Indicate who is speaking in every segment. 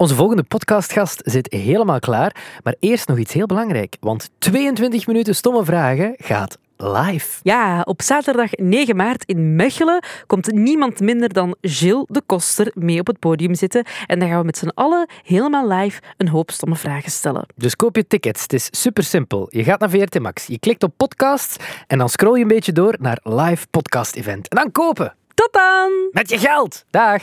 Speaker 1: Onze volgende podcastgast zit helemaal klaar, maar eerst nog iets heel belangrijk, want 22 minuten stomme vragen gaat live.
Speaker 2: Ja, op zaterdag 9 maart in Mechelen komt niemand minder dan Gilles de Koster mee op het podium zitten. En dan gaan we met z'n allen helemaal live een hoop stomme vragen stellen.
Speaker 1: Dus koop je tickets, het is super simpel. Je gaat naar VRT Max, je klikt op podcasts en dan scroll je een beetje door naar live podcast event. En dan kopen!
Speaker 2: Tot dan!
Speaker 1: Met je geld! Dag!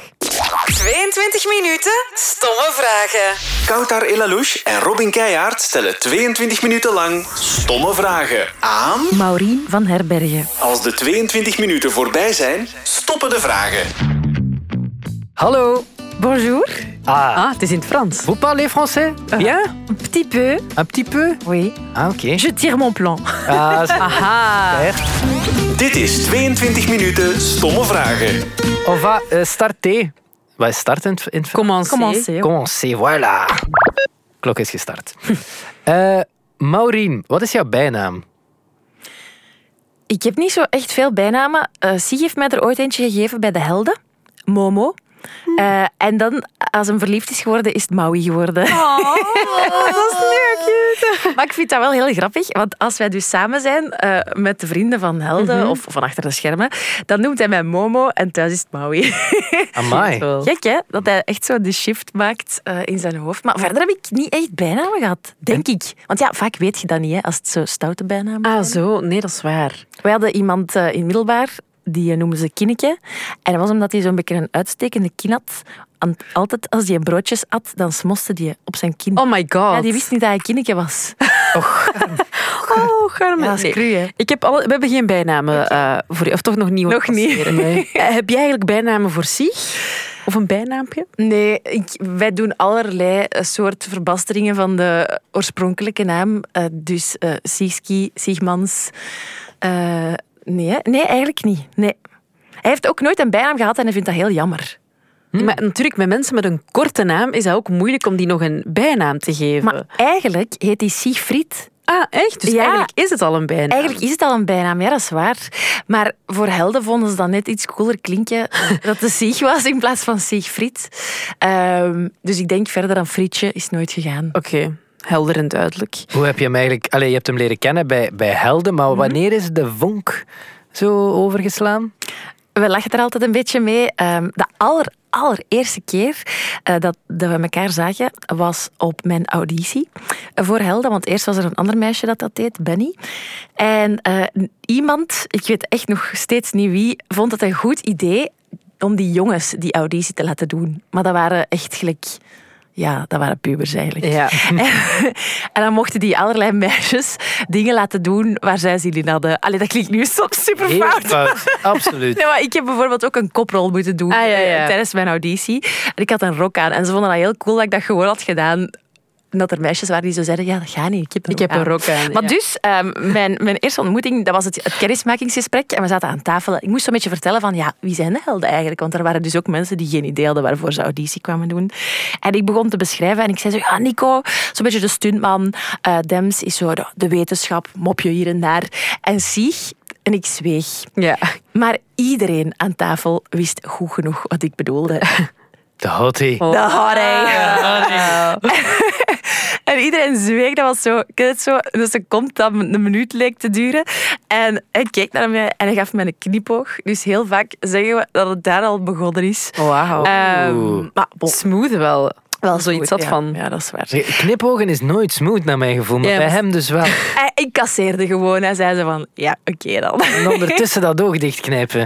Speaker 3: 22 minuten stomme vragen.
Speaker 4: Koutar Elalouche en Robin Keijaard stellen 22 minuten lang stomme vragen aan...
Speaker 5: Maureen van Herbergen.
Speaker 4: Als de 22 minuten voorbij zijn, stoppen de vragen.
Speaker 1: Hallo!
Speaker 5: Bonjour.
Speaker 1: Ah,
Speaker 2: Ah, het is in het Frans.
Speaker 1: vous parlez français?
Speaker 2: Ja?
Speaker 5: Un petit peu.
Speaker 1: Un petit peu?
Speaker 5: Oui.
Speaker 1: Ah, oké.
Speaker 5: Je tire mon plan.
Speaker 1: Ah,
Speaker 2: Aha.
Speaker 4: Dit is 22 minuten stomme vragen.
Speaker 1: On va euh, starter. Wat is starten in het-?
Speaker 2: Commencez.
Speaker 5: Commencez.
Speaker 1: Commencer, voilà. Klok is gestart. Eh Maureen, wat is jouw bijnaam?
Speaker 5: Ik heb niet zo echt veel bijnamen. Eh Sig heeft mij er ooit eentje gegeven bij de Helden. Momo. Eh, en dan, als hem verliefd is geworden, is het Maui geworden.
Speaker 2: Oh, dat is leuk.
Speaker 5: Maar ik vind dat wel heel grappig, want als wij dus samen zijn eh, met de vrienden van Helden of van achter de schermen, dan noemt hij mij Momo en thuis is het Maui.
Speaker 1: Amai.
Speaker 5: Gek hè, dat hij echt zo de shift maakt eh, in zijn hoofd. Maar verder heb ik niet echt bijnamen gehad, denk ik. Want ja, vaak weet je dat niet, hè, als het zo stoute bijnamen
Speaker 2: Ah, zo. Nee, dat is waar.
Speaker 5: We hadden iemand eh, in middelbaar, die eh, noemden ze Kinneke. En dat was omdat hij zo'n beetje een uitstekende kin had. En altijd als hij broodjes at, dan smoste hij op zijn kin.
Speaker 2: Oh my god.
Speaker 5: ja, die wist niet dat hij Kinneke was.
Speaker 2: Oh, garme.
Speaker 5: Ja,
Speaker 2: Nee.
Speaker 5: cru.
Speaker 2: Ik heb alle, we hebben geen bijnamen eh, voor je. Of toch nog niet?
Speaker 5: Nog niet.
Speaker 2: Nee. Eh, heb jij eigenlijk bijnamen voor Sig? Of een bijnaampje?
Speaker 5: Nee, ik, wij doen allerlei soort verbasteringen van de oorspronkelijke naam. Dus eh Sigski, Sigmans. Nee, hè? nee, eigenlijk niet. Nee. Hij heeft ook nooit een bijnaam gehad en hij vindt dat heel jammer.
Speaker 2: Maar natuurlijk, met mensen met een korte naam is het ook moeilijk om die nog een bijnaam te geven.
Speaker 5: Maar eigenlijk heet hij Siegfried.
Speaker 2: ah, echt? Dus
Speaker 5: Ja.
Speaker 2: eigenlijk is het al een bijnaam.
Speaker 5: Eigenlijk is het al een bijnaam, ja, dat is waar. Maar voor helden vonden ze dat net iets cooler klinken dat de Sieg was in plaats van Siegfried. Ehm, dus ik denk verder dan Frietje is nooit gegaan.
Speaker 2: Oké, helder en duidelijk.
Speaker 1: Hoe heb je hem eigenlijk... Allee, je hebt hem leren kennen bij, bij Helden,
Speaker 5: Mhm.
Speaker 1: maar wanneer is de vonk zo overgeslaan?
Speaker 5: We lachen er altijd een beetje mee. Ehm, de aller, allereerste keer eh, dat, dat we elkaar zagen, was op mijn auditie voor Helden. Want eerst was er een ander meisje dat dat deed, Benny. En eh, iemand, ik weet echt nog steeds niet wie, vond het een goed idee om die jongens die auditie te laten doen. Maar dat waren echt gelijk... Ja, dat waren pubers eigenlijk.
Speaker 2: Ja.
Speaker 5: En dan mochten die allerlei meisjes dingen laten doen waar zij zin in hadden. Allee, dat klinkt nu soms super
Speaker 1: Heel
Speaker 5: fout.
Speaker 1: fout. Absoluut.
Speaker 5: Nee, maar ik heb bijvoorbeeld ook een koprol moeten doen
Speaker 2: Ah, ja, ja.
Speaker 5: eh, tijdens mijn auditie. En ik had een rok aan. En ze vonden dat heel cool dat ik dat gewoon had gedaan. En dat er meisjes waren die zo zeiden, ja, dat gaat niet. Ik heb een,
Speaker 2: Ik heb een rok aan.
Speaker 5: Maar
Speaker 2: ja.
Speaker 5: dus, ehm, mijn, mijn eerste ontmoeting, dat was het, het kennismakingsgesprek. En we zaten aan tafel. Ik moest zo'n beetje vertellen van, ja, wie zijn de helden eigenlijk? Want er waren dus ook mensen die geen idee hadden waarvoor ze auditie kwamen doen. En ik begon te beschrijven en ik zei zo, ja, Nico, zo'n beetje de stuntman. Eh, Dems is zo de, de wetenschap, mopje hier en daar. En Sieg, en ik zweeg.
Speaker 2: Ja.
Speaker 5: Maar iedereen aan tafel wist goed genoeg wat ik bedoelde.
Speaker 1: De hottie.
Speaker 5: De Harry. En iedereen zweeg, dat was zo, het zo, een seconde dat een minuut leek te duren. En hij keek naar mij en hij gaf mij een knipoog. Dus heel vaak zeggen we dat het daar al begonnen is.
Speaker 2: Wauw.
Speaker 5: Ehm, maar bon,
Speaker 2: Smooth wel.
Speaker 5: wel
Speaker 2: zoiets had
Speaker 5: ja.
Speaker 2: van-
Speaker 5: Ja, dat is waar.
Speaker 1: Knipogen is nooit smooth naar mijn gevoel, maar
Speaker 2: Ja,
Speaker 1: bij hem dus wel.
Speaker 5: Hij incasseerde gewoon. Hij zei ze van, ja, oké dan.
Speaker 1: En ondertussen dat oog dichtknijpen.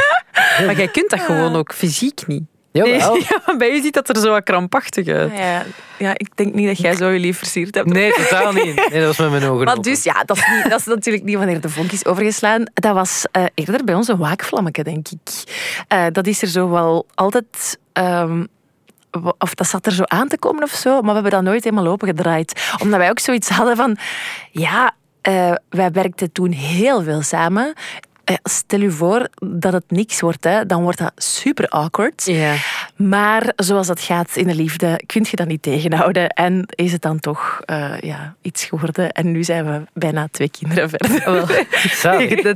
Speaker 2: Maar jij kunt dat gewoon ook fysiek niet.
Speaker 1: Jawel.
Speaker 2: Ja, maar bij je ziet dat er zo wat krampachtig uit.
Speaker 5: Ja, ja, ik denk niet dat jij zo je lief versierd hebt.
Speaker 1: Nee, totaal niet. Nee, dat was met mijn ogen
Speaker 5: Maar
Speaker 1: open.
Speaker 5: dus, ja, dat is, niet, dat is natuurlijk niet wanneer de vonk is overgeslaan. Dat was eh, eerder bij ons een waakvlammetje, denk ik. Eh, dat is er zo wel altijd... ehm, of dat zat er zo aan te komen of zo, maar we hebben dat nooit helemaal opengedraaid. Omdat wij ook zoiets hadden van... Ja, eh, wij werkten toen heel veel samen. Eh, Stel u voor dat het niks wordt, hè, dan wordt dat super awkward.
Speaker 2: Ja.
Speaker 5: Maar zoals dat gaat in de liefde, kun je dat niet tegenhouden. En is het dan toch eh, ja, iets geworden. En nu zijn we bijna twee kinderen verder.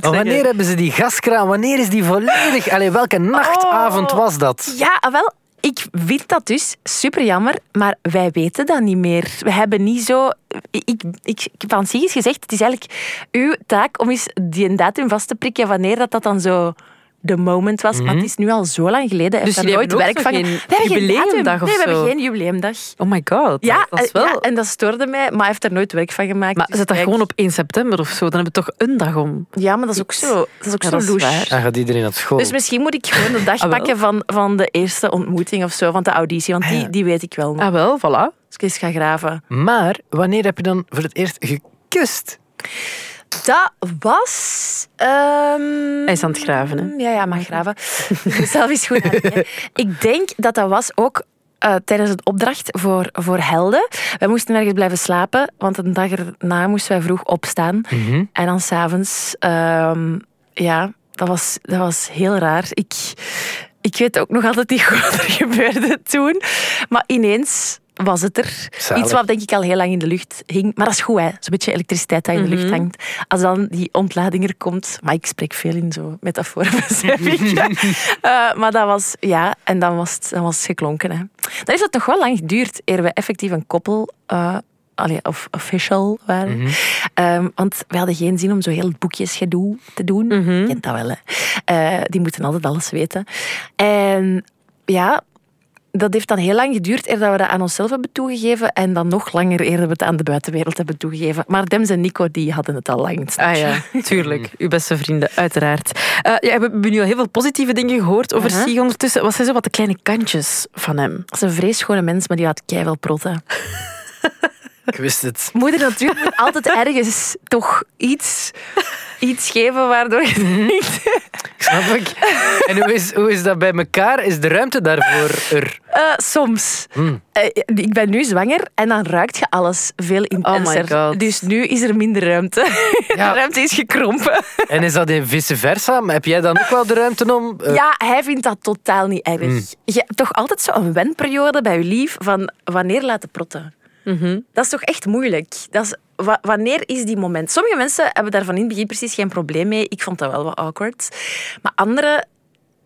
Speaker 1: Wanneer hebben ze die gaskraan? Wanneer is die volledig... Allee, welke nachtavond
Speaker 5: Oh.
Speaker 1: was dat?
Speaker 5: Ja, ah, wel. Ik vind dat dus super jammer, maar wij weten dat niet meer. We hebben niet zo. Ik, ik, heb aan Sigis gezegd: het is eigenlijk uw taak om eens die datum vast te prikken wanneer dat, dat dan zo de moment was. Maar het is nu al zo lang geleden.
Speaker 2: Dus jullie
Speaker 5: nooit werk van.
Speaker 2: geen
Speaker 5: We hebben geen
Speaker 2: jubileumdag of
Speaker 5: Nee, we hebben geen jubileumdag.
Speaker 2: Oh my god.
Speaker 5: Ja,
Speaker 2: dat
Speaker 5: eh,
Speaker 2: wel...
Speaker 5: ja, en dat stoorde mij, maar hij heeft er nooit werk van gemaakt.
Speaker 2: Maar
Speaker 5: Dus
Speaker 2: zet dat gewoon op 1 september of zo. Dan hebben we toch een dag om.
Speaker 5: Ja, maar dat is ook zo, dat is ook
Speaker 2: Ja,
Speaker 5: zo louche.
Speaker 1: Dan gaat iedereen naar school.
Speaker 5: Dus misschien moet ik gewoon de dag
Speaker 2: Ah,
Speaker 5: pakken van, van de eerste ontmoeting of zo, van de auditie, want die, die weet ik wel nog.
Speaker 2: Ah wel, voilà.
Speaker 5: Als ik eens ga graven.
Speaker 1: Maar wanneer heb je dan voor het eerst gekust?
Speaker 5: Dat was... ehm,
Speaker 2: Hij is aan het graven, hè?
Speaker 5: Ja, ja, mag graven. Zelf is goed nadenken. Ik denk dat dat was ook eh, tijdens een opdracht voor, voor helden. Wij moesten ergens blijven slapen, want een dag erna moesten wij vroeg opstaan.
Speaker 1: Mhm.
Speaker 5: En dan s'avonds... avonds, ja, dat was, dat was heel raar. Ik, ik weet ook nog altijd niet goed wat er gebeurde toen. Maar ineens was het er.
Speaker 1: Zalig.
Speaker 5: Iets wat denk ik al heel lang in de lucht hing. Maar dat is goed, hè. Zo'n beetje elektriciteit dat in de lucht hangt. Als dan die ontlading er komt... Maar ik spreek veel in zo metaforen. Eh, maar dat was... Ja, en dan was het, dan was het geklonken, hè. Dan heeft het nog wel lang geduurd eer we effectief een koppel... eh, allee, of official waren. Ehm, want we hadden geen zin om zo heel boekjesgedoe te doen. Je kent dat wel, hè. Eh, die moeten altijd alles weten. En ja, dat heeft dan heel lang geduurd eer dat we dat aan onszelf hebben toegegeven. En dan nog langer eer dat we het aan de buitenwereld hebben toegegeven. Maar Dems en Nico, die hadden het al lang.
Speaker 2: Ah ja, tuurlijk. Uw beste vrienden, uiteraard. Eh, ja, we hebben nu al heel veel positieve dingen gehoord over. Sig ondertussen. Wat zijn zo wat de kleine kantjes van hem?
Speaker 5: Dat is een vreesschone mens, maar die had keihard protten.
Speaker 1: Ik wist het.
Speaker 5: Moeder natuur moet altijd ergens toch iets, iets geven waardoor je denkt...
Speaker 1: Snap ik. En hoe is, hoe is dat bij elkaar? Is de ruimte daarvoor er?
Speaker 5: Eh, soms.
Speaker 1: Hmm.
Speaker 5: Eh, ik ben nu zwanger en dan ruikt je alles veel intenser.
Speaker 2: God.
Speaker 5: Dus nu is er minder ruimte.
Speaker 1: Ja.
Speaker 5: De ruimte is gekrompen.
Speaker 1: En is dat in vice versa? Maar Heb jij dan ook wel de ruimte om? eh,
Speaker 5: Ja, hij vindt dat totaal niet erg.
Speaker 1: Hmm.
Speaker 5: Je hebt toch altijd zo'n wenperiode bij je lief van wanneer laten protten. Dat is toch echt moeilijk. Dat is, wa- wanneer is die moment? Sommige mensen hebben daar van in het begin precies geen probleem mee. Ik vond dat wel wat awkward. Maar anderen,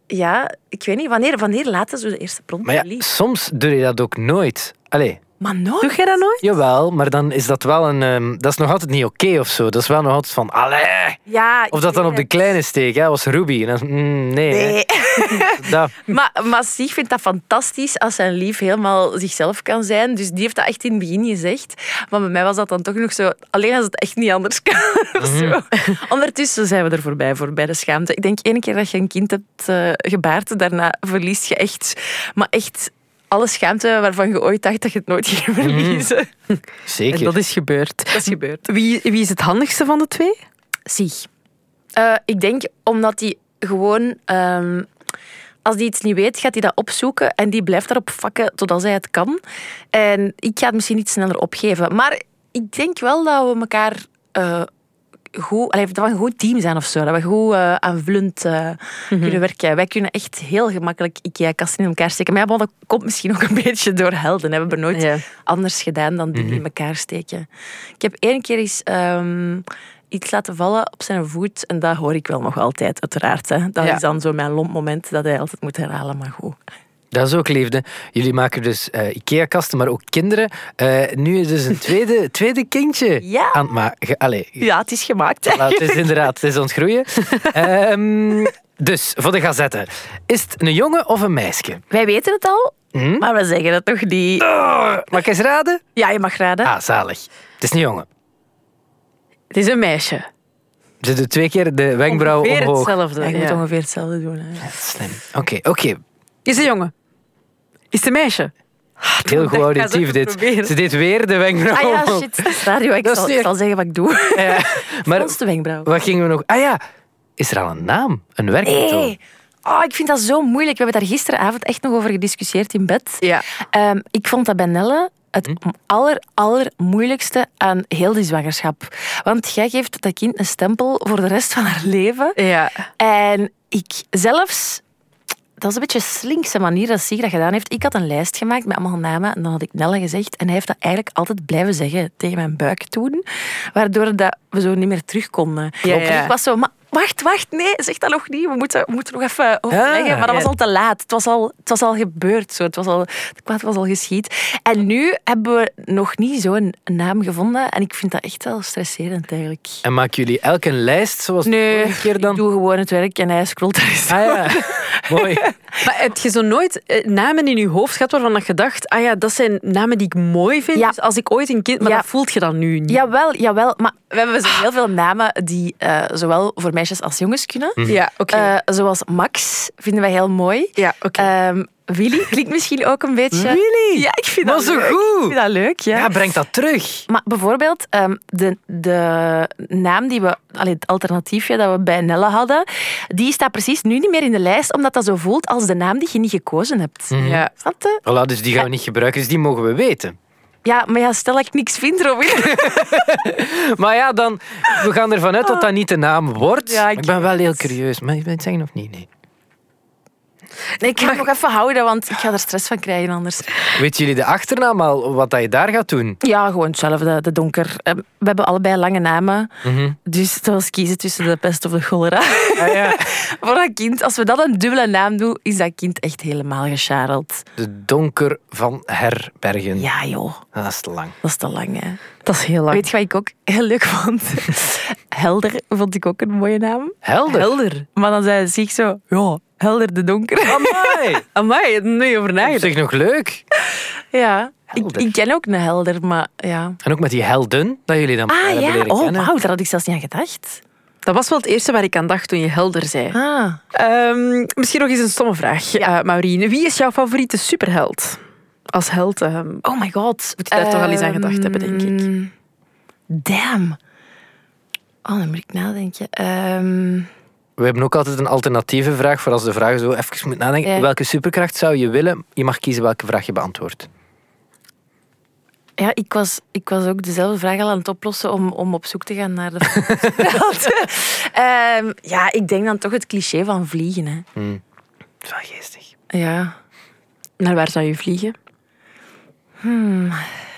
Speaker 5: ja, ik weet niet. Wanneer, wanneer laten ze de eerste prot
Speaker 1: Maar ja, soms doe je dat ook nooit. Allee,
Speaker 5: Maar nooit.
Speaker 2: Doe jij dat nooit?
Speaker 1: jawel, maar dan is dat wel een... ehm, dat is nog altijd niet oké of zo. Dat is wel nog altijd van, allee.
Speaker 5: Ja,
Speaker 1: Of dat dan op de kleine steek, hè, was Ruby. En dan, mm, nee.
Speaker 5: Nee.
Speaker 1: Dat,
Speaker 5: Maar, maar Sieg vindt dat fantastisch als zijn lief helemaal zichzelf kan zijn. Dus die heeft dat echt in het begin gezegd. Maar bij mij was dat dan toch nog zo... Alleen als het echt niet anders kan. of zo. Ondertussen zijn we er voorbij, voorbij de schaamte. Ik denk, één keer dat je een kind hebt eh, gebaard, daarna verliest je echt... Maar echt alle schaamte waarvan je ooit dacht dat je het nooit ging verliezen.
Speaker 1: zeker.
Speaker 2: En dat is gebeurd.
Speaker 5: Dat is gebeurd.
Speaker 2: Wie, wie is het handigste van de twee?
Speaker 5: Sieg. Eh, ik denk omdat hij gewoon... ehm, als hij iets niet weet, gaat hij dat opzoeken en die blijft daarop vakken totdat hij het kan. En ik ga het misschien iets sneller opgeven. Maar ik denk wel dat we elkaar eh, goed... Allee, dat we een goed team zijn of zo. Dat we goed eh, aanvullend eh, kunnen werken. Wij kunnen echt heel gemakkelijk IKEA-kasten in elkaar steken. Maar ja, dat komt misschien ook een beetje door helden. hè. We hebben nooit
Speaker 2: Ja.
Speaker 5: anders gedaan dan dingen in elkaar steken. Ik heb één keer eens ehm, iets laten vallen op zijn voet. En dat hoor ik wel nog altijd, uiteraard. Hè. Dat
Speaker 2: Ja.
Speaker 5: is dan zo mijn lomp moment dat hij altijd moet herhalen. Maar goed.
Speaker 1: Dat is ook liefde. Jullie maken dus eh, IKEA-kasten, maar ook kinderen. Eh, nu is dus een tweede, tweede kindje
Speaker 5: Ja.
Speaker 1: aan het maken. Allee,
Speaker 5: Ja, het is gemaakt.
Speaker 1: Voilà, het is inderdaad, het is ontgroeien. Ehm dus, voor de gazette. Is het een jongen of een meisje?
Speaker 5: Wij weten het al,
Speaker 1: Hm?
Speaker 5: maar we zeggen het toch niet.
Speaker 1: Mag ik eens raden?
Speaker 5: Ja, je mag raden.
Speaker 1: Ah, zalig. Het is een jongen.
Speaker 2: Het is een meisje.
Speaker 1: Ze doet twee keer de wenkbrauw
Speaker 2: Ongeveer
Speaker 1: omhoog.
Speaker 2: hetzelfde.
Speaker 5: Ja, je moet ongeveer hetzelfde doen. Hè.
Speaker 1: Slim. Oké, oké.
Speaker 2: Is een jongen? Is het een meisje?
Speaker 1: Heel goed auditief
Speaker 2: ze
Speaker 1: dit.
Speaker 2: proberen.
Speaker 1: Ze deed weer de wenkbrauw
Speaker 5: Ah ja, shit. Radio. Ik zal, ik zal zeggen wat ik doe.
Speaker 1: Ja, maar
Speaker 5: Ons de wenkbrauw.
Speaker 1: wat gingen we nog... Ah ja, is er al een naam? Een werktitel?
Speaker 5: Nee. Oh, ik vind dat zo moeilijk. We hebben daar gisteravond echt nog over gediscussieerd in bed.
Speaker 2: Ja.
Speaker 5: Ehm, ik vond dat bij Nelle het aller, aller moeilijkste aan heel die zwangerschap. Want jij geeft dat kind een stempel voor de rest van haar leven.
Speaker 2: Ja.
Speaker 5: En ik zelfs... Dat is een beetje een slinkse manier dat Sig dat gedaan heeft. Ik had een lijst gemaakt met allemaal namen en dan had ik Nelle gezegd. En hij heeft dat eigenlijk altijd blijven zeggen tegen mijn buik toen. Waardoor dat we zo niet meer terug konden.
Speaker 2: Ja,
Speaker 5: ik was zo... Maar, wacht, wacht, nee, zeg dat nog niet. We moeten, we moeten nog even overleggen.
Speaker 1: Ah,
Speaker 5: maar dat was al te laat. Het was al, het was al gebeurd. Zo. Het was al, het kwaad was al geschied. En nu hebben we nog niet zo'n naam gevonden. En ik vind dat echt wel stresserend eigenlijk.
Speaker 1: En maken jullie elk een lijst zoals de
Speaker 5: Nee,
Speaker 1: vorige keer
Speaker 5: ik
Speaker 1: dan?
Speaker 5: doe gewoon het werk en hij scrolt daar eens
Speaker 1: Ah ja, mooi.
Speaker 2: Maar heb je zo nooit eh, namen in je hoofd gehad waarvan je dacht, ah ja, dat zijn namen die ik mooi vind.
Speaker 5: Ja.
Speaker 2: Dus als ik ooit een kind... Maar
Speaker 5: Ja.
Speaker 2: dat voelt je dan nu niet.
Speaker 5: Jawel, jawel. Maar we hebben zo heel veel namen die eh, zowel voor meisjes als jongens kunnen.
Speaker 2: Ja, oké.
Speaker 5: Eh, zoals Max vinden wij heel mooi.
Speaker 2: ja, oké.
Speaker 5: Ehm, Willy klinkt misschien ook een beetje...
Speaker 1: Willy?
Speaker 5: Ja, ik vind
Speaker 1: Maar
Speaker 5: dat
Speaker 1: zo
Speaker 5: leuk. Ik
Speaker 1: goed.
Speaker 5: vind dat leuk, ja.
Speaker 1: Ja, breng dat terug.
Speaker 5: Maar bijvoorbeeld, ehm, de, de naam die we, allee, het alternatiefje dat we bij Nelle hadden, die staat precies nu niet meer in de lijst, omdat dat zo voelt als de naam die je niet gekozen hebt.
Speaker 2: ja.
Speaker 5: Snap je?
Speaker 1: Voilà, dus die gaan we niet gebruiken, dus die mogen we weten.
Speaker 5: Ja, maar ja, stel dat ik niks vind, Robin.
Speaker 1: Maar ja, dan, we gaan ervan uit dat dat niet de naam wordt.
Speaker 5: Ja, ik
Speaker 1: ik ben wel heel curieus. Maar je bent zeggen of niet? Nee.
Speaker 5: Nee, ik ga het nog even houden, want ik ga er stress van krijgen anders.
Speaker 1: Weten jullie de achternaam al, wat dat je daar gaat doen?
Speaker 5: Ja, gewoon hetzelfde, de donker. Ehm, We hebben allebei lange namen,
Speaker 1: Mhm.
Speaker 5: dus het was kiezen tussen de pest of de cholera.
Speaker 1: Ah, ja.
Speaker 5: Voor dat kind, als we dat een dubbele naam doen, is dat kind echt helemaal gescharreld.
Speaker 1: De Donker van Herbergen.
Speaker 5: Ja, joh,
Speaker 1: Dat is te lang.
Speaker 5: dat is te lang, hè.
Speaker 2: Dat is heel lang.
Speaker 5: Weet je wat ik ook heel leuk vond? Helder vond ik ook een mooie naam.
Speaker 1: Helder.
Speaker 2: Helder.
Speaker 5: Maar dan zei ze zich zo, ja, Helder de Donker.
Speaker 1: Amai.
Speaker 2: Amai, daar heb ik over
Speaker 1: Dat
Speaker 2: nagedacht.
Speaker 1: is nog leuk.
Speaker 5: Ja, ik, ik ken ook een Helder, maar ja.
Speaker 1: En ook met die helden, dat jullie dan
Speaker 5: Ah
Speaker 1: hebben
Speaker 5: ja,
Speaker 1: leren
Speaker 5: oh
Speaker 1: kennen.
Speaker 5: wauw, daar had ik zelfs niet aan gedacht.
Speaker 2: Dat was wel het eerste waar ik aan dacht toen je helder zei.
Speaker 5: Ah.
Speaker 2: Ehm, misschien nog eens een stomme vraag. Eh Maureen, wie is jouw favoriete superheld? Als held ehm,
Speaker 5: Oh my god.
Speaker 2: Moet je daar toch wel eens aan gedacht hebben, denk ik.
Speaker 5: Ehm, Damn. Oh, dan moet ik nadenken. Ehm,
Speaker 1: We hebben ook altijd een alternatieve vraag voor als de vraag zo even moet nadenken.
Speaker 5: Ja.
Speaker 1: Welke superkracht zou je willen? Je mag kiezen welke vraag je beantwoordt.
Speaker 5: ja, ik was, ik was ook dezelfde vraag al aan het oplossen om, om op zoek te gaan naar de Ehm, Ja, ik denk dan toch het cliché van vliegen. Hè.
Speaker 1: Hm. Dat is wel geestig.
Speaker 5: Ja,
Speaker 2: naar waar zou je vliegen?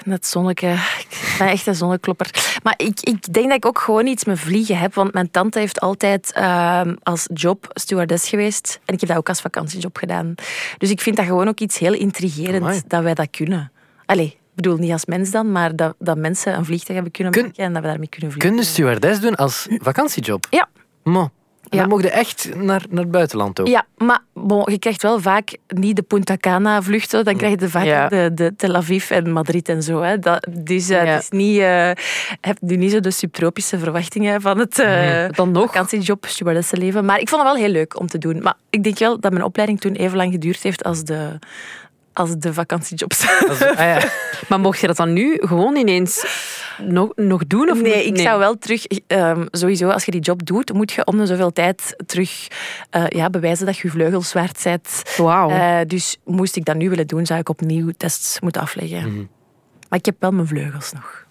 Speaker 5: Net zonneke. Ik ben echt een zonneklopper. Maar ik, ik denk dat ik ook gewoon iets met vliegen heb. Want mijn tante heeft altijd ehm, als job stewardess geweest. En ik heb dat ook als vakantiejob gedaan. Dus ik vind dat gewoon ook iets heel intrigerend
Speaker 1: Amai.
Speaker 5: dat wij dat kunnen. Allee, ik bedoel niet als mens dan, maar dat, dat mensen een vliegtuig hebben kunnen
Speaker 1: Kun-
Speaker 5: maken en dat we daarmee kunnen vliegen.
Speaker 1: Kun je stewardess doen als vakantiejob?
Speaker 5: Ja.
Speaker 1: Mo.
Speaker 5: Ja.
Speaker 1: Dan mocht je echt naar, naar het buitenland ook.
Speaker 5: Ja, maar bon, je krijgt wel vaak niet de Punta Cana vluchten. Dan krijg je vaak
Speaker 2: Ja.
Speaker 5: de, de Tel Aviv en Madrid en zo. Hè. Dat, dus eh,
Speaker 2: Ja.
Speaker 5: het is niet, eh heb nu niet zo de subtropische verwachtingen van het eh
Speaker 2: Dan nog.
Speaker 5: vakantiejob, stewardessenleven. Maar ik vond het wel heel leuk om te doen. Maar ik denk wel dat mijn opleiding toen even lang geduurd heeft als de, als de vakantiejobs.
Speaker 1: Als- ah, ja.
Speaker 2: Maar mocht je dat dan nu gewoon ineens nog, nog doen? Of
Speaker 5: Nee,
Speaker 2: moet-
Speaker 5: ik zou wel terug... ehm, sowieso, als je die job doet, moet je om de zoveel tijd terug eh, ja, bewijzen dat je je vleugels waard bent.
Speaker 2: Wauw.
Speaker 5: Eh, dus moest ik dat nu willen doen, zou ik opnieuw tests moeten afleggen. Maar ik heb wel mijn vleugels nog.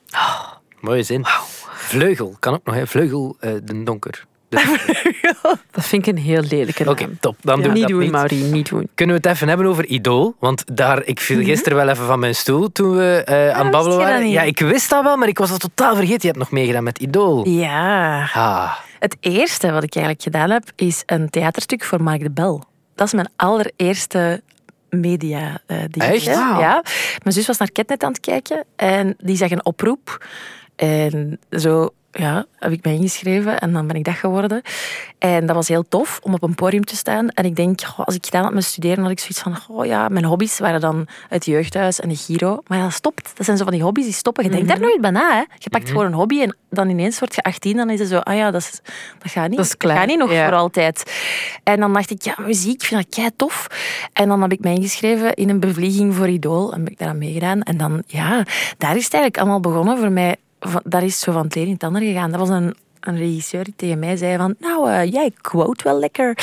Speaker 1: Mooie zin. Vleugel. Kan ook nog, hè. Vleugel eh, de donker.
Speaker 2: Dat vind ik een heel lelijke naam.
Speaker 1: Oké, top. Dan doen we
Speaker 2: niet
Speaker 1: dat
Speaker 2: doen,
Speaker 1: niet.
Speaker 2: Niet doen.
Speaker 1: Kunnen we het even hebben over Idol? Want daar, ik viel gisteren wel even van mijn stoel toen we eh, aan het babbelen waren. Ja, ik wist dat wel, maar ik was dat totaal vergeten. Je hebt nog meegedaan met Idol.
Speaker 5: Ja.
Speaker 1: Ah,
Speaker 5: Het eerste wat ik eigenlijk gedaan heb, is een theaterstuk voor Mark de Bel. Dat is mijn allereerste media eh ding.
Speaker 1: Echt?
Speaker 5: Ja. Mijn zus was naar Ketnet aan het kijken en die zag een oproep. En zo ja, heb ik mij ingeschreven en dan ben ik dat geworden. En dat was heel tof om op een podium te staan. En ik denk, goh, als ik gedaan had met studeren, had ik zoiets van, oh ja, mijn hobby's waren dan het jeugdhuis en de Giro. Maar ja, dat stopt. Dat zijn zo van die hobby's die stoppen. Je denkt daar nooit bij na. Hè. Je pakt gewoon een hobby en dan ineens word je 18. Dan is het zo, ah ja, dat, is, dat gaat niet.
Speaker 2: Dat is
Speaker 5: gaat niet nog
Speaker 2: ja.
Speaker 5: voor altijd. En dan dacht ik, ja, muziek, ik vind dat kei tof. En dan heb ik mij ingeschreven in een bevlieging voor Idol. En heb ik daaraan meegedaan. En dan, ja, daar is het eigenlijk allemaal begonnen voor mij. Daar is zo van het een in het ander gegaan. Dat was een, een regisseur die tegen mij zei van, nou, eh, jij quote wel lekker.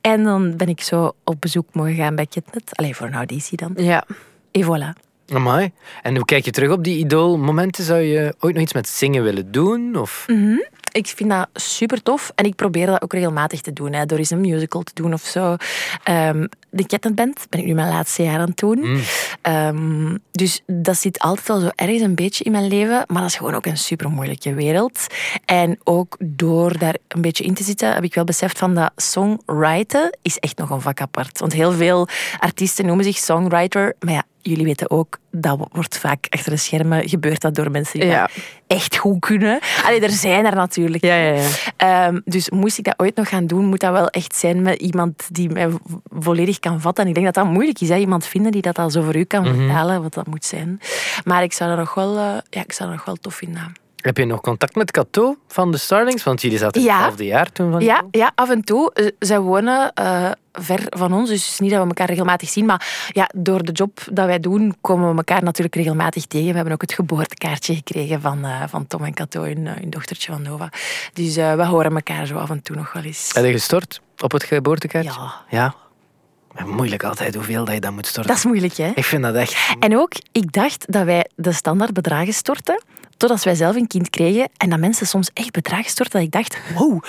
Speaker 5: En dan ben ik zo op bezoek mogen gaan bij Kitnet. Allee, voor een auditie dan.
Speaker 2: Ja.
Speaker 5: En voilà.
Speaker 1: Amai. En hoe kijk je terug op die idoolmomenten? Zou je ooit nog iets met zingen willen doen? Of...
Speaker 5: Ik vind dat super tof en ik probeer dat ook regelmatig te doen. Hè, door eens een musical te doen of zo. Ehm, de Kettenband ben ik nu mijn laatste jaar aan het doen. Ehm, dus dat zit altijd al zo ergens een beetje in mijn leven. Maar dat is gewoon ook een super moeilijke wereld. En ook door daar een beetje in te zitten, heb ik wel beseft van dat songwriten is echt nog een vak apart. Want heel veel artiesten noemen zich songwriter. Maar ja, jullie weten ook, dat wordt vaak achter de schermen gebeurt dat door mensen die
Speaker 2: Ja.
Speaker 5: dat echt goed kunnen. Allee, er zijn er natuurlijk.
Speaker 2: Ja, ja, ja.
Speaker 5: Ehm, dus moest ik dat ooit nog gaan doen, moet dat wel echt zijn met iemand die mij vo- volledig kan vatten. En ik denk dat dat moeilijk is, hè? iemand vinden die dat al zo voor u kan vertalen, wat dat moet zijn. Maar ik zou dat nog wel, eh, ja, ik zou dat nog wel tof vinden.
Speaker 1: Heb je nog contact met Cato van de Starlings? Want jullie zaten
Speaker 5: Ja.
Speaker 1: hetzelfde jaar toen van
Speaker 5: Ja, ja, af en toe. Eh, Zij wonen eh, ver van ons, dus niet dat we elkaar regelmatig zien. Maar ja, door de job dat wij doen, komen we elkaar natuurlijk regelmatig tegen. We hebben ook het geboortekaartje gekregen van, eh, van Tom en Cato, hun, hun dochtertje van Nova. Dus we horen elkaar zo af en toe nog wel eens.
Speaker 1: Heb je gestort op het geboortekaartje?
Speaker 5: Ja,
Speaker 1: Ja. Moeilijk altijd hoeveel dat je dat moet storten.
Speaker 5: dat is moeilijk, hè?
Speaker 1: Ik vind dat echt...
Speaker 5: En ook, ik dacht dat wij de standaard bedragen stortten, totdat wij zelf een kind kregen. En dat mensen soms echt bedragen storten, dat ik dacht, wow,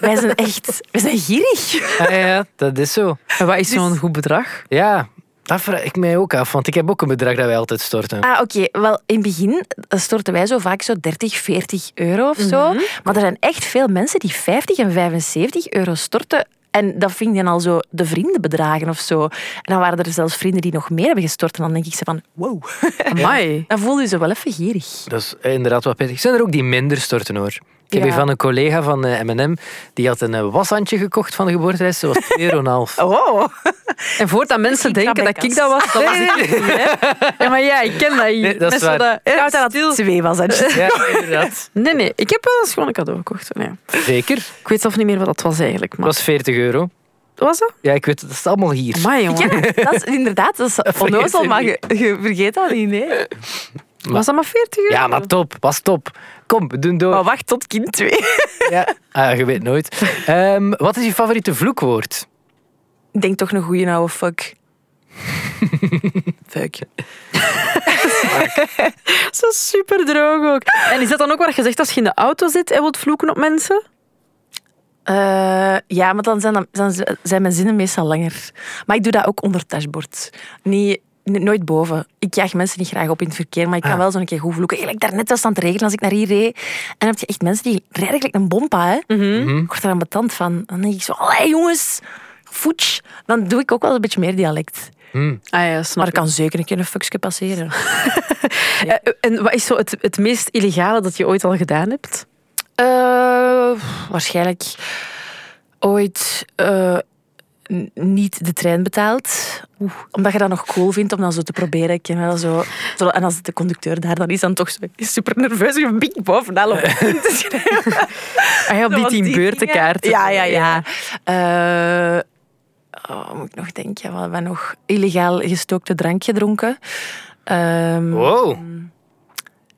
Speaker 5: wij zijn echt, wij zijn gierig.
Speaker 1: Ah, ja, dat is zo.
Speaker 2: En wat is zo'n goed bedrag?
Speaker 1: Ja, dat vraag ik mij ook af. Want ik heb ook een bedrag dat wij altijd storten.
Speaker 5: Ah, oké. Wel, in het begin storten wij zo vaak zo 30, 40 euro of zo. Maar er zijn echt veel mensen die 50 en 75 euro storten. En dat vind je dan al zo de vriendenbedragen of zo. En dan waren er zelfs vrienden die nog meer hebben gestort. En dan denk ik ze van, wow.
Speaker 2: Amai.
Speaker 5: Dan voel je ze wel even gierig.
Speaker 1: Dat is inderdaad wat pittig. Zijn er ook die minder storten hoor? Ik heb
Speaker 5: Ja.
Speaker 1: hier van een collega van eh, M&M, die had een eh, washandje gekocht van de geboortereis. Dat was 2,5 euro.
Speaker 5: Oh.
Speaker 2: En voordat mensen
Speaker 5: Ik
Speaker 2: denken dat ik dat was, dat was ik niet. hè. Ja, maar ja, ik ken dat hier.
Speaker 1: Nee, dat is
Speaker 2: Mensen
Speaker 1: waar.
Speaker 2: dat-
Speaker 5: Ik had dat
Speaker 2: stil.
Speaker 5: twee was. hè.
Speaker 1: Ja, inderdaad.
Speaker 2: Nee, nee, ik heb wel eens gewoon een cadeau gekocht. Nee.
Speaker 1: Zeker.
Speaker 2: Ik weet zelf niet meer wat dat was eigenlijk.
Speaker 1: Dat
Speaker 2: Maar...
Speaker 1: was 40 euro.
Speaker 2: Was dat?
Speaker 1: Ja, ik weet het. Dat is allemaal hier.
Speaker 2: Amai, jongen.
Speaker 5: Ja, dat is inderdaad, dat is onnozel,
Speaker 1: je
Speaker 5: maar je, je vergeet dat niet, nee.
Speaker 2: Was dat maar 40 euro?
Speaker 1: Ja, maar top. Was top. Kom, we doen door.
Speaker 5: Maar wacht tot kind 2.
Speaker 1: Ja. Ah, je weet nooit. Ehm, wat is je favoriete vloekwoord?
Speaker 5: Ik denk toch een goede oude fuck. fuck.
Speaker 2: Zo super droog ook. En is dat dan ook wat je zegt als je in de auto zit en wilt vloeken op mensen?
Speaker 5: Eh, ja, maar dan zijn, dan zijn mijn zinnen meestal langer. Maar ik doe dat ook onder het dashboard. Niet, n- nooit boven. Ik jaag mensen niet graag op in het verkeer, maar ik kan
Speaker 1: Ah.
Speaker 5: wel zo'n keer goed vloeken. Eigenlijk daarnet was het aan het regenen als ik naar hier reed. En dan heb je echt mensen die rijden gelijk een bompa. Hè?
Speaker 1: Mhm.
Speaker 5: Ik word er aan betand van. Dan denk ik zo, allee jongens, foetsch. Dan doe ik ook wel een beetje meer dialect.
Speaker 1: Hm.
Speaker 2: Ah ja, snap
Speaker 5: Maar
Speaker 2: ik.
Speaker 5: er kan zeker een keer een fuckske passeren.
Speaker 2: Eh, En wat is zo het, het meest illegale dat je ooit al gedaan hebt?
Speaker 5: Eh, waarschijnlijk ooit eh, niet de trein betaald. Omdat je dat nog cool vindt om dan zo te proberen. Ik ken wel zo, en als de conducteur daar dan is, dan toch zo super nerveus. Je bik bovenal op te schrijven.
Speaker 2: Ah ja, biedt die beurtenkaarten.
Speaker 5: dingen. Ja, ja, ja. Eh, oh, moet ik nog denken? Wat hebben we nog? Illegaal gestookte drank gedronken. Ehm,
Speaker 1: Wow.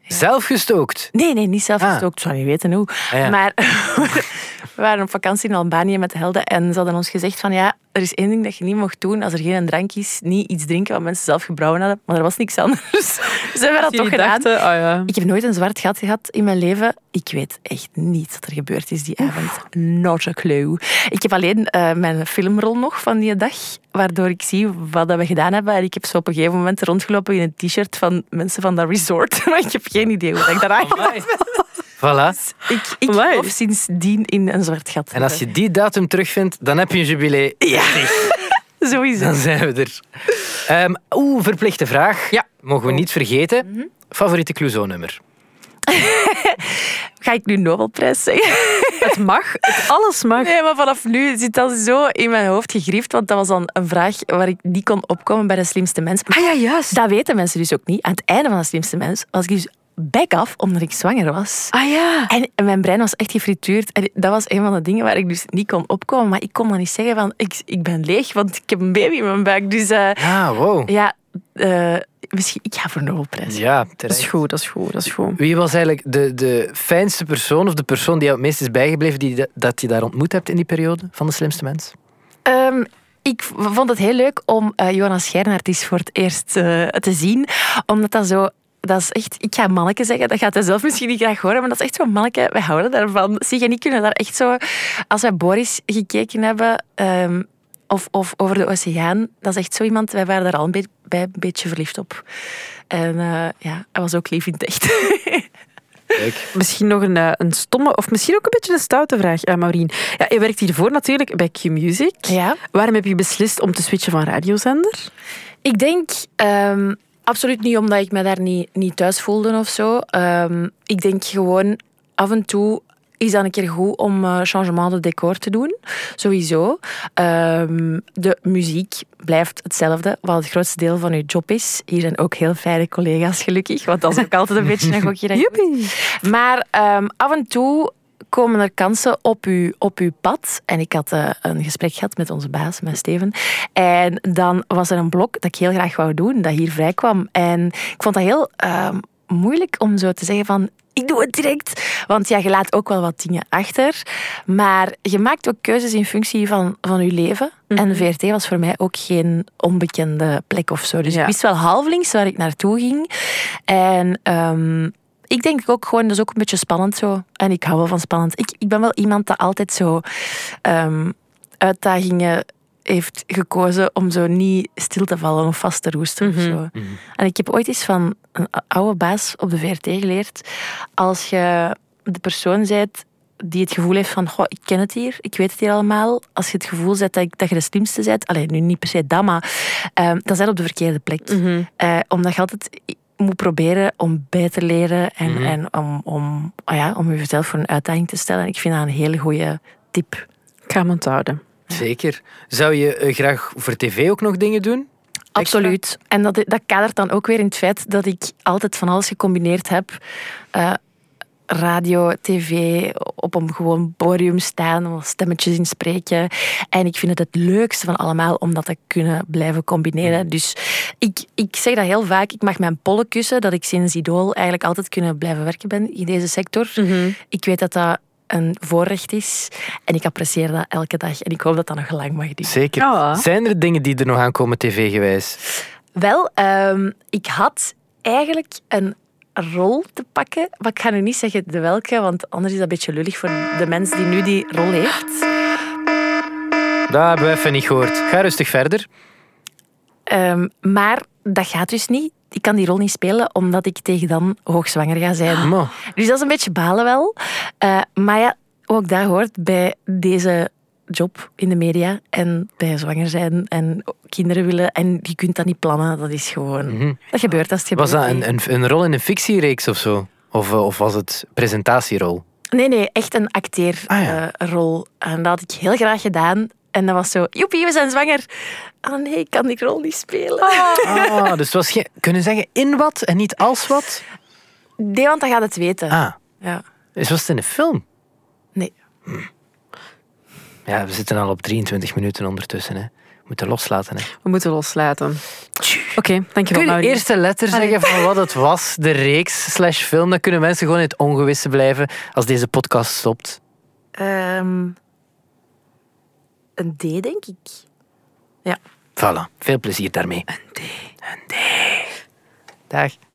Speaker 1: Zelf gestookt.
Speaker 5: Nee, nee, niet zelf
Speaker 1: Ah.
Speaker 5: gestookt. Ik zou niet weten hoe.
Speaker 1: Ah, ja.
Speaker 5: Maar we waren op vakantie in Albanië met de helden en ze hadden ons gezegd van ja, er is één ding dat je niet mocht doen als er geen drank is. Niet iets drinken wat mensen zelf gebrouwen hadden. Maar er was niks anders. Dus hebben we dat toch gedaan.
Speaker 2: dachten, ah ja.
Speaker 5: Ik heb nooit een zwart gat gehad in mijn leven. Ik weet echt niet wat er gebeurd is die avond. Not a clue. Ik heb alleen eh, mijn filmrol nog van die dag, waardoor ik zie wat dat we gedaan hebben. En ik heb zo op een gegeven moment rondgelopen in een t-shirt van mensen van dat resort. Maar ik heb geen idee hoe ik daar aangekomen
Speaker 1: Voilà.
Speaker 5: Ik, ik
Speaker 2: Amai.
Speaker 5: geloof sindsdien in een zwart gat.
Speaker 1: En als je die datum terugvindt, dan heb je een jubilee.
Speaker 5: Ja, sowieso.
Speaker 1: Dan zijn we er. Ehm, Oeh, verplichte vraag.
Speaker 2: Ja.
Speaker 1: Mogen we niet vergeten. Favoriete Clouseau-nummer?
Speaker 5: Ga ik nu Nobelprijs zeggen?
Speaker 2: Het mag, het alles mag.
Speaker 5: Nee, maar vanaf nu zit dat zo in mijn hoofd gegrift. Want dat was dan een vraag waar ik niet kon opkomen bij de slimste mens.
Speaker 2: Ah ja, juist.
Speaker 5: Dat weten mensen dus ook niet. Aan het einde van de slimste mens was ik dus back af omdat ik zwanger was.
Speaker 2: Ah ja.
Speaker 5: En mijn brein was echt gefrituurd. En dat was een van de dingen waar ik dus niet kon opkomen. Maar ik kon dan niet zeggen van, ik, ik ben leeg, want ik heb een baby in mijn buik. Dus eh,
Speaker 1: Ah, wow.
Speaker 5: ja, eh, misschien, ik ga voor Nobelprijs.
Speaker 1: Ja,
Speaker 2: Dat is
Speaker 1: terecht.
Speaker 2: goed, dat is goed, dat is goed.
Speaker 1: Wie was eigenlijk de, de fijnste persoon of de persoon die jou het meest is bijgebleven die, dat je daar ontmoet hebt in die periode van de slimste mens?
Speaker 5: Ehm, ik vond het heel leuk om eh, Jonas Schijnaert voor het eerst eh, te zien. Omdat dat zo... Dat is echt... Ik ga manneke zeggen, dat gaat hij zelf misschien niet graag horen, maar dat is echt zo'n manneke. Wij houden daarvan. Sig en ik kunnen daar echt zo... Als wij Boris gekeken hebben... ehm, of, of over de oceaan, dat is echt zo iemand... Wij waren daar al een, be- bij, een beetje verliefd op. En eh, ja, hij was ook lief in het echt.
Speaker 2: Misschien nog een, eh, een stomme, of misschien ook een beetje een stoute vraag, eh, Maureen. Ja, je werkt hiervoor natuurlijk bij Q-Music.
Speaker 5: ja.
Speaker 2: Waarom heb je beslist om te switchen van radiozender?
Speaker 5: Ik denk ehm, absoluut niet omdat ik me daar niet, niet thuis voelde of zo. Ehm, ik denk gewoon af en toe is dat een keer goed om eh, changement de decor te doen. Sowieso. Ehm, de muziek blijft hetzelfde, wat het grootste deel van uw job is. Hier zijn ook heel fijne collega's, gelukkig. Want dat is ook altijd een beetje een gokje. dat. Maar ehm, af en toe komen er kansen op uw, op uw pad. En ik had eh, een gesprek gehad met onze baas, met Steven. En dan was er een blok dat ik heel graag wou doen, dat hier vrij kwam. En ik vond dat heel ehm, moeilijk om zo te zeggen van... Ik doe het direct. Want ja, je laat ook wel wat dingen achter. Maar je maakt ook keuzes in functie van, van je leven. En VRT was voor mij ook geen onbekende plek of zo. Dus
Speaker 2: Ja.
Speaker 5: ik wist wel halflinks waar ik naartoe ging. En ehm, ik denk ook gewoon, dat is ook een beetje spannend zo. En ik hou wel van spannend. Ik, ik ben wel iemand dat altijd zo ehm, uitdagingen heeft gekozen om zo niet stil te vallen of vast te roesten of zo. En ik heb ooit eens van een oude baas op de VRT geleerd. Als je de persoon bent die het gevoel heeft van, goh, ik ken het hier, ik weet het hier allemaal. Als je het gevoel hebt dat, dat je de slimste bent, alleen nu niet per se dat, maar ehm, dan zijn op de verkeerde plek. Eh, omdat je altijd moet proberen om bij te leren en, en om, om, ah ja, om jezelf voor een uitdaging te stellen. Ik vind dat een hele goede tip.
Speaker 2: Ik ga hem onthouden.
Speaker 1: Zeker. Zou je eh, graag voor tv ook nog dingen doen?
Speaker 5: Absoluut. En dat, dat kadert dan ook weer in het feit dat ik altijd van alles gecombineerd heb. Eh, radio, tv, op een gewoon podium staan, stemmetjes inspreken. En ik vind het het leukste van allemaal om dat te kunnen blijven combineren. Dus ik, ik zeg dat heel vaak. Ik mag mijn pollen kussen dat ik sinds Idol eigenlijk altijd kunnen blijven werken ben in deze sector. Ik weet dat dat een voorrecht is en ik apprecieer dat elke dag. En ik hoop dat dat nog lang mag duren.
Speaker 1: Zeker.
Speaker 2: Ja.
Speaker 1: Zijn er dingen die er nog aankomen tv-gewijs?
Speaker 5: Wel, ehm, ik had eigenlijk een rol te pakken. Maar ik ga nu niet zeggen de welke, want anders is dat een beetje lullig voor de mens die nu die rol heeft.
Speaker 1: Dat hebben we even niet gehoord. Ga rustig verder.
Speaker 5: Ehm, maar dat gaat dus niet. Ik kan die rol niet spelen, omdat ik tegen dan hoogzwanger ga zijn.
Speaker 1: Mo.
Speaker 5: Dus dat is een beetje balen wel. Eh, maar ja, ook dat hoort bij deze job in de media. En bij zwanger zijn en kinderen willen. En je kunt dat niet plannen. Dat is gewoon... Dat gebeurt als het
Speaker 1: Was
Speaker 5: gebeurt.
Speaker 1: dat een, een, een rol in een fictiereeks of zo? Of, eh, of was het presentatierol?
Speaker 5: Nee, nee, echt een acteerrol.
Speaker 1: Ah, ja.
Speaker 5: en dat had ik heel graag gedaan. En dat was zo, joepie, we zijn zwanger. Oh nee, ik kan die rol niet spelen.
Speaker 1: Ah, dus het was geen, kunnen zeggen in wat en niet als wat?
Speaker 5: Nee, want dan gaat het weten.
Speaker 1: Ah,
Speaker 5: Ja.
Speaker 1: dus was het in een film?
Speaker 5: Nee.
Speaker 1: Ja, we zitten al op 23 minuten ondertussen. Hè. We moeten loslaten. Hè.
Speaker 2: We moeten loslaten. Oké, dankjewel,
Speaker 1: Kun je de eerste letter zeggen van wat het was, de reeks slash film? Dan kunnen mensen gewoon in het ongewisse blijven als deze podcast stopt.
Speaker 5: Ehm, een D, denk ik. Ja.
Speaker 1: Voilà, veel plezier daarmee. Een D. Een D. Dag.